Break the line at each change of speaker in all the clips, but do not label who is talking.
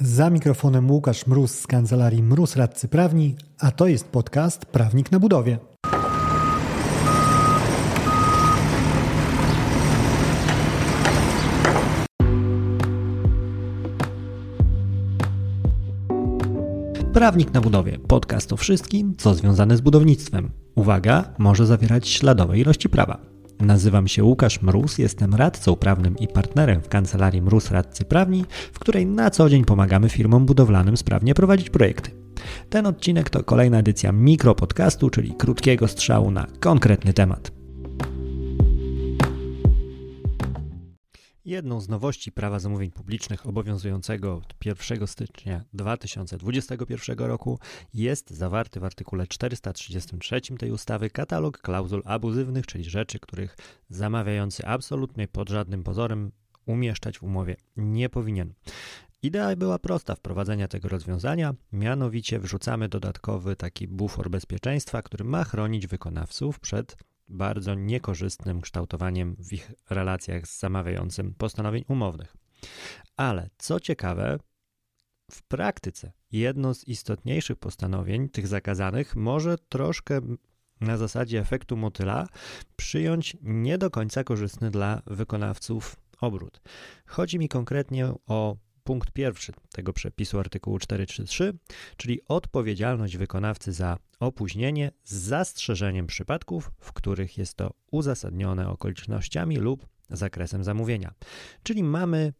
Za mikrofonem Łukasz Mróz z kancelarii Mróz Radcy Prawni, a to jest podcast Prawnik na Budowie. Prawnik na budowie. Podcast o wszystkim, co związane z budownictwem. Uwaga, może zawierać śladowe ilości prawa. Nazywam się Łukasz Mróz, jestem radcą prawnym i partnerem w kancelarii Mróz Radcy Prawni, w której na co dzień pomagamy firmom budowlanym sprawnie prowadzić projekty. Ten odcinek to kolejna edycja mikropodcastu, czyli krótkiego strzału na konkretny temat. Jedną z nowości prawa zamówień publicznych obowiązującego od 1 stycznia 2021 roku jest zawarty w artykule 433 tej ustawy katalog klauzul abuzywnych, czyli rzeczy, których zamawiający absolutnie pod żadnym pozorem umieszczać w umowie nie powinien. Idea była prosta wprowadzenia tego rozwiązania, mianowicie wrzucamy dodatkowy taki bufor bezpieczeństwa, który ma chronić wykonawców przed bardzo niekorzystnym kształtowaniem w ich relacjach z zamawiającym postanowień umownych. Ale co ciekawe, w praktyce jedno z istotniejszych postanowień, tych zakazanych, może troszkę na zasadzie efektu motyla przyjąć nie do końca korzystny dla wykonawców obrót. Chodzi mi konkretnie o punkt pierwszy tego przepisu artykułu 433, czyli odpowiedzialność wykonawcy za opóźnienie z zastrzeżeniem przypadków, w których jest to uzasadnione okolicznościami lub zakresem zamówienia. Czyli mamy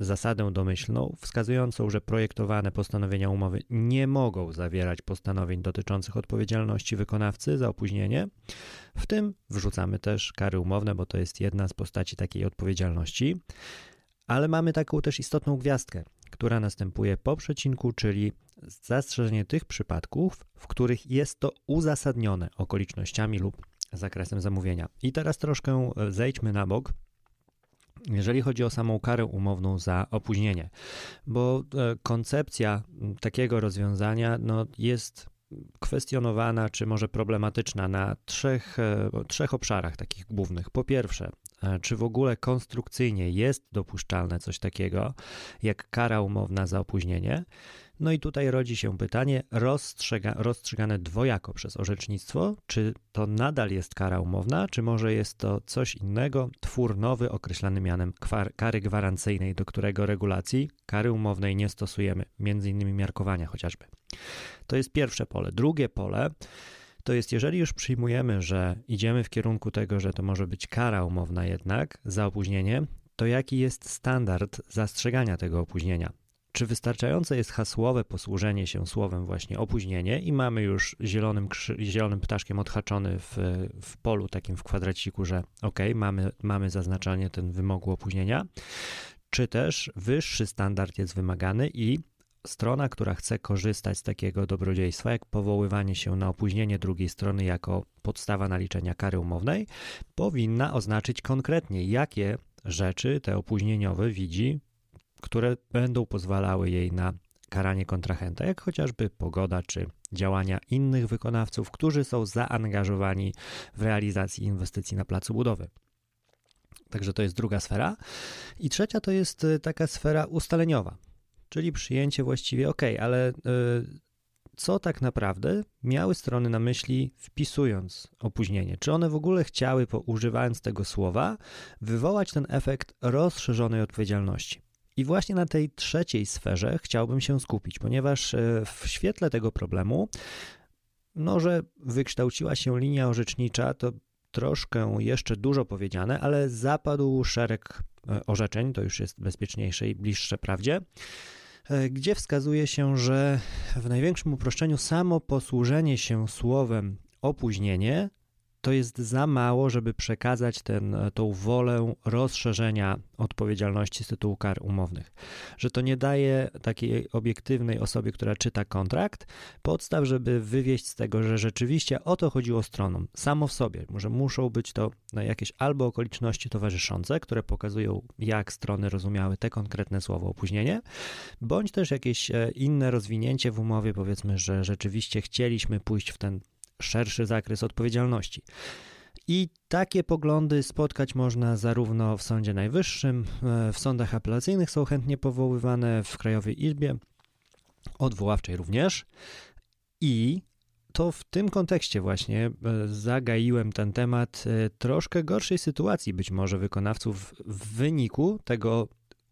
zasadę domyślną wskazującą, że projektowane postanowienia umowy nie mogą zawierać postanowień dotyczących odpowiedzialności wykonawcy za opóźnienie. W tym wrzucamy też kary umowne, bo to jest jedna z postaci takiej odpowiedzialności. Ale mamy taką też istotną gwiazdkę, która następuje po przecinku, czyli zastrzeżenie tych przypadków, w których jest to uzasadnione okolicznościami lub zakresem zamówienia. I teraz troszkę zejdźmy na bok. Jeżeli chodzi o samą karę umowną za opóźnienie, bo e, koncepcja takiego rozwiązania no, jest kwestionowana, czy może problematyczna na trzech, e, trzech obszarach takich głównych. Po pierwsze, czy w ogóle konstrukcyjnie jest dopuszczalne coś takiego jak kara umowna za opóźnienie. No i tutaj rodzi się pytanie rozstrzyga, rozstrzygane dwojako przez orzecznictwo, czy to nadal jest kara umowna, czy może jest to coś innego, twór nowy określany mianem kary gwarancyjnej, do którego regulacji kary umownej nie stosujemy, między innymi miarkowania chociażby. To jest pierwsze pole. Drugie pole to jest, jeżeli już przyjmujemy, że idziemy w kierunku tego, że to może być kara umowna jednak za opóźnienie, to jaki jest standard zastrzegania tego opóźnienia? Czy wystarczające jest hasłowe posłużenie się słowem właśnie opóźnienie i mamy już zielonym, zielonym ptaszkiem odhaczony w, w polu takim w kwadraciku, że ok, mamy, mamy zaznaczanie ten wymogu opóźnienia, czy też wyższy standard jest wymagany i strona, która chce korzystać z takiego dobrodziejstwa, jak powoływanie się na opóźnienie drugiej strony jako podstawa naliczenia kary umownej, powinna oznaczyć konkretnie, jakie rzeczy te opóźnieniowe widzi, które będą pozwalały jej na karanie kontrahenta, jak chociażby pogoda czy działania innych wykonawców, którzy są zaangażowani w realizację inwestycji na placu budowy. Także to jest druga sfera. I trzecia to jest e, taka sfera ustaleniowa czyli przyjęcie właściwie ok, ale y, co tak naprawdę miały strony na myśli wpisując opóźnienie? Czy one w ogóle chciały, używając tego słowa, wywołać ten efekt rozszerzonej odpowiedzialności? I właśnie na tej trzeciej sferze chciałbym się skupić, ponieważ y, w świetle tego problemu, no, że wykształciła się linia orzecznicza, to troszkę jeszcze dużo powiedziane, ale zapadł szereg y, orzeczeń, to już jest bezpieczniejsze i bliższe prawdzie gdzie wskazuje się, że w największym uproszczeniu samo posłużenie się słowem opóźnienie to jest za mało, żeby przekazać ten, tą wolę rozszerzenia odpowiedzialności z tytułu kar umownych. Że to nie daje takiej obiektywnej osobie, która czyta kontrakt, podstaw, żeby wywieść z tego, że rzeczywiście o to chodziło stronom, samo w sobie, że muszą być to jakieś albo okoliczności towarzyszące, które pokazują, jak strony rozumiały te konkretne słowo opóźnienie, bądź też jakieś e, inne rozwinięcie w umowie, powiedzmy, że rzeczywiście chcieliśmy pójść w ten szerszy zakres odpowiedzialności. I takie poglądy spotkać można zarówno w Sądzie Najwyższym, w sądach apelacyjnych są chętnie powoływane, w Krajowej Izbie Odwoławczej również. I to w tym kontekście właśnie e, zagaiłem ten temat e, troszkę gorszej sytuacji być może wykonawców w wyniku tego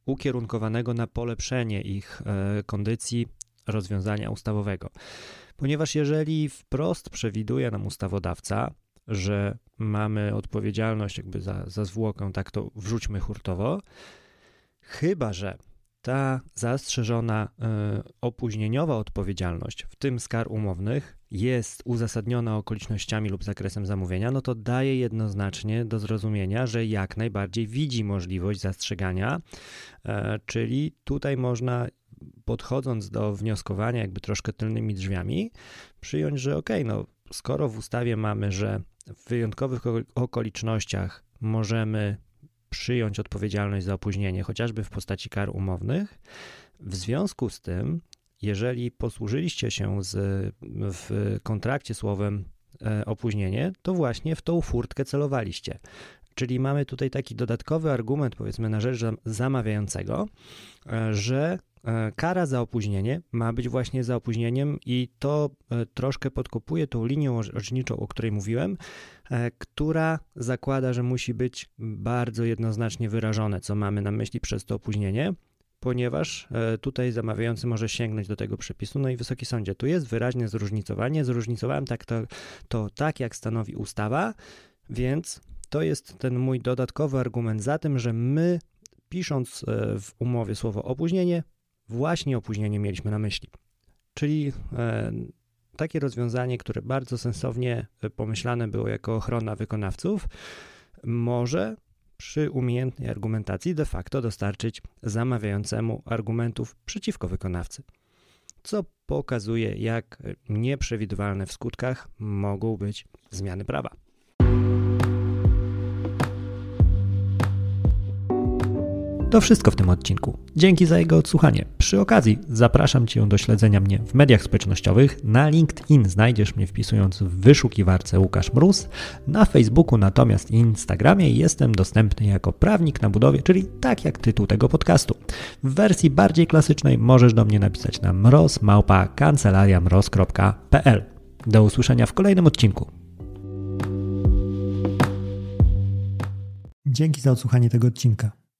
ukierunkowanego na polepszenie ich e, kondycji rozwiązania ustawowego. Ponieważ jeżeli wprost przewiduje nam ustawodawca, że mamy odpowiedzialność jakby za, za zwłokę, tak to wrzućmy hurtowo, chyba że ta zastrzeżona y, opóźnieniowa odpowiedzialność, w tym skar umownych, jest uzasadniona okolicznościami lub zakresem zamówienia, no to daje jednoznacznie do zrozumienia, że jak najbardziej widzi możliwość zastrzegania, y, czyli tutaj można podchodząc do wnioskowania jakby troszkę tylnymi drzwiami, przyjąć, że ok, no skoro w ustawie mamy, że w wyjątkowych okolicznościach możemy przyjąć odpowiedzialność za opóźnienie, chociażby w postaci kar umownych. W związku z tym, jeżeli posłużyliście się z, w kontrakcie słowem e, opóźnienie, to właśnie w tą furtkę celowaliście. Czyli mamy tutaj taki dodatkowy argument, powiedzmy, na rzecz zamawiającego, e, że kara za opóźnienie ma być właśnie za opóźnieniem, i to troszkę podkopuje tą linię orzeczniczą, o której mówiłem, E, która zakłada, że musi być bardzo jednoznacznie wyrażone, co mamy na myśli przez to opóźnienie, ponieważ e, tutaj zamawiający może sięgnąć do tego przepisu. No i Wysoki Sądzie, tu jest wyraźne zróżnicowanie. Zróżnicowałem tak to, to tak, jak stanowi ustawa, więc to jest ten mój dodatkowy argument za tym, że my pisząc e, w umowie słowo opóźnienie, właśnie opóźnienie mieliśmy na myśli. Czyli takie rozwiązanie, które bardzo sensownie e, pomyślane było jako ochrona wykonawców, może przy umiejętnej argumentacji de facto dostarczyć zamawiającemu argumentów przeciwko wykonawcy, co pokazuje, jak nieprzewidywalne w skutkach mogą być zmiany prawa. To wszystko w tym odcinku. Dzięki za jego odsłuchanie. Przy okazji zapraszam Cię do śledzenia mnie w mediach społecznościowych. Na LinkedIn znajdziesz mnie wpisując w wyszukiwarce Łukasz Mróz. Na Facebooku natomiast i Instagramie jestem dostępny jako prawnik na budowie, czyli tak jak tytuł tego podcastu. W wersji bardziej klasycznej możesz do mnie napisać na mroz.kancelariamroz.pl. Do usłyszenia w kolejnym odcinku. Dzięki za odsłuchanie tego odcinka.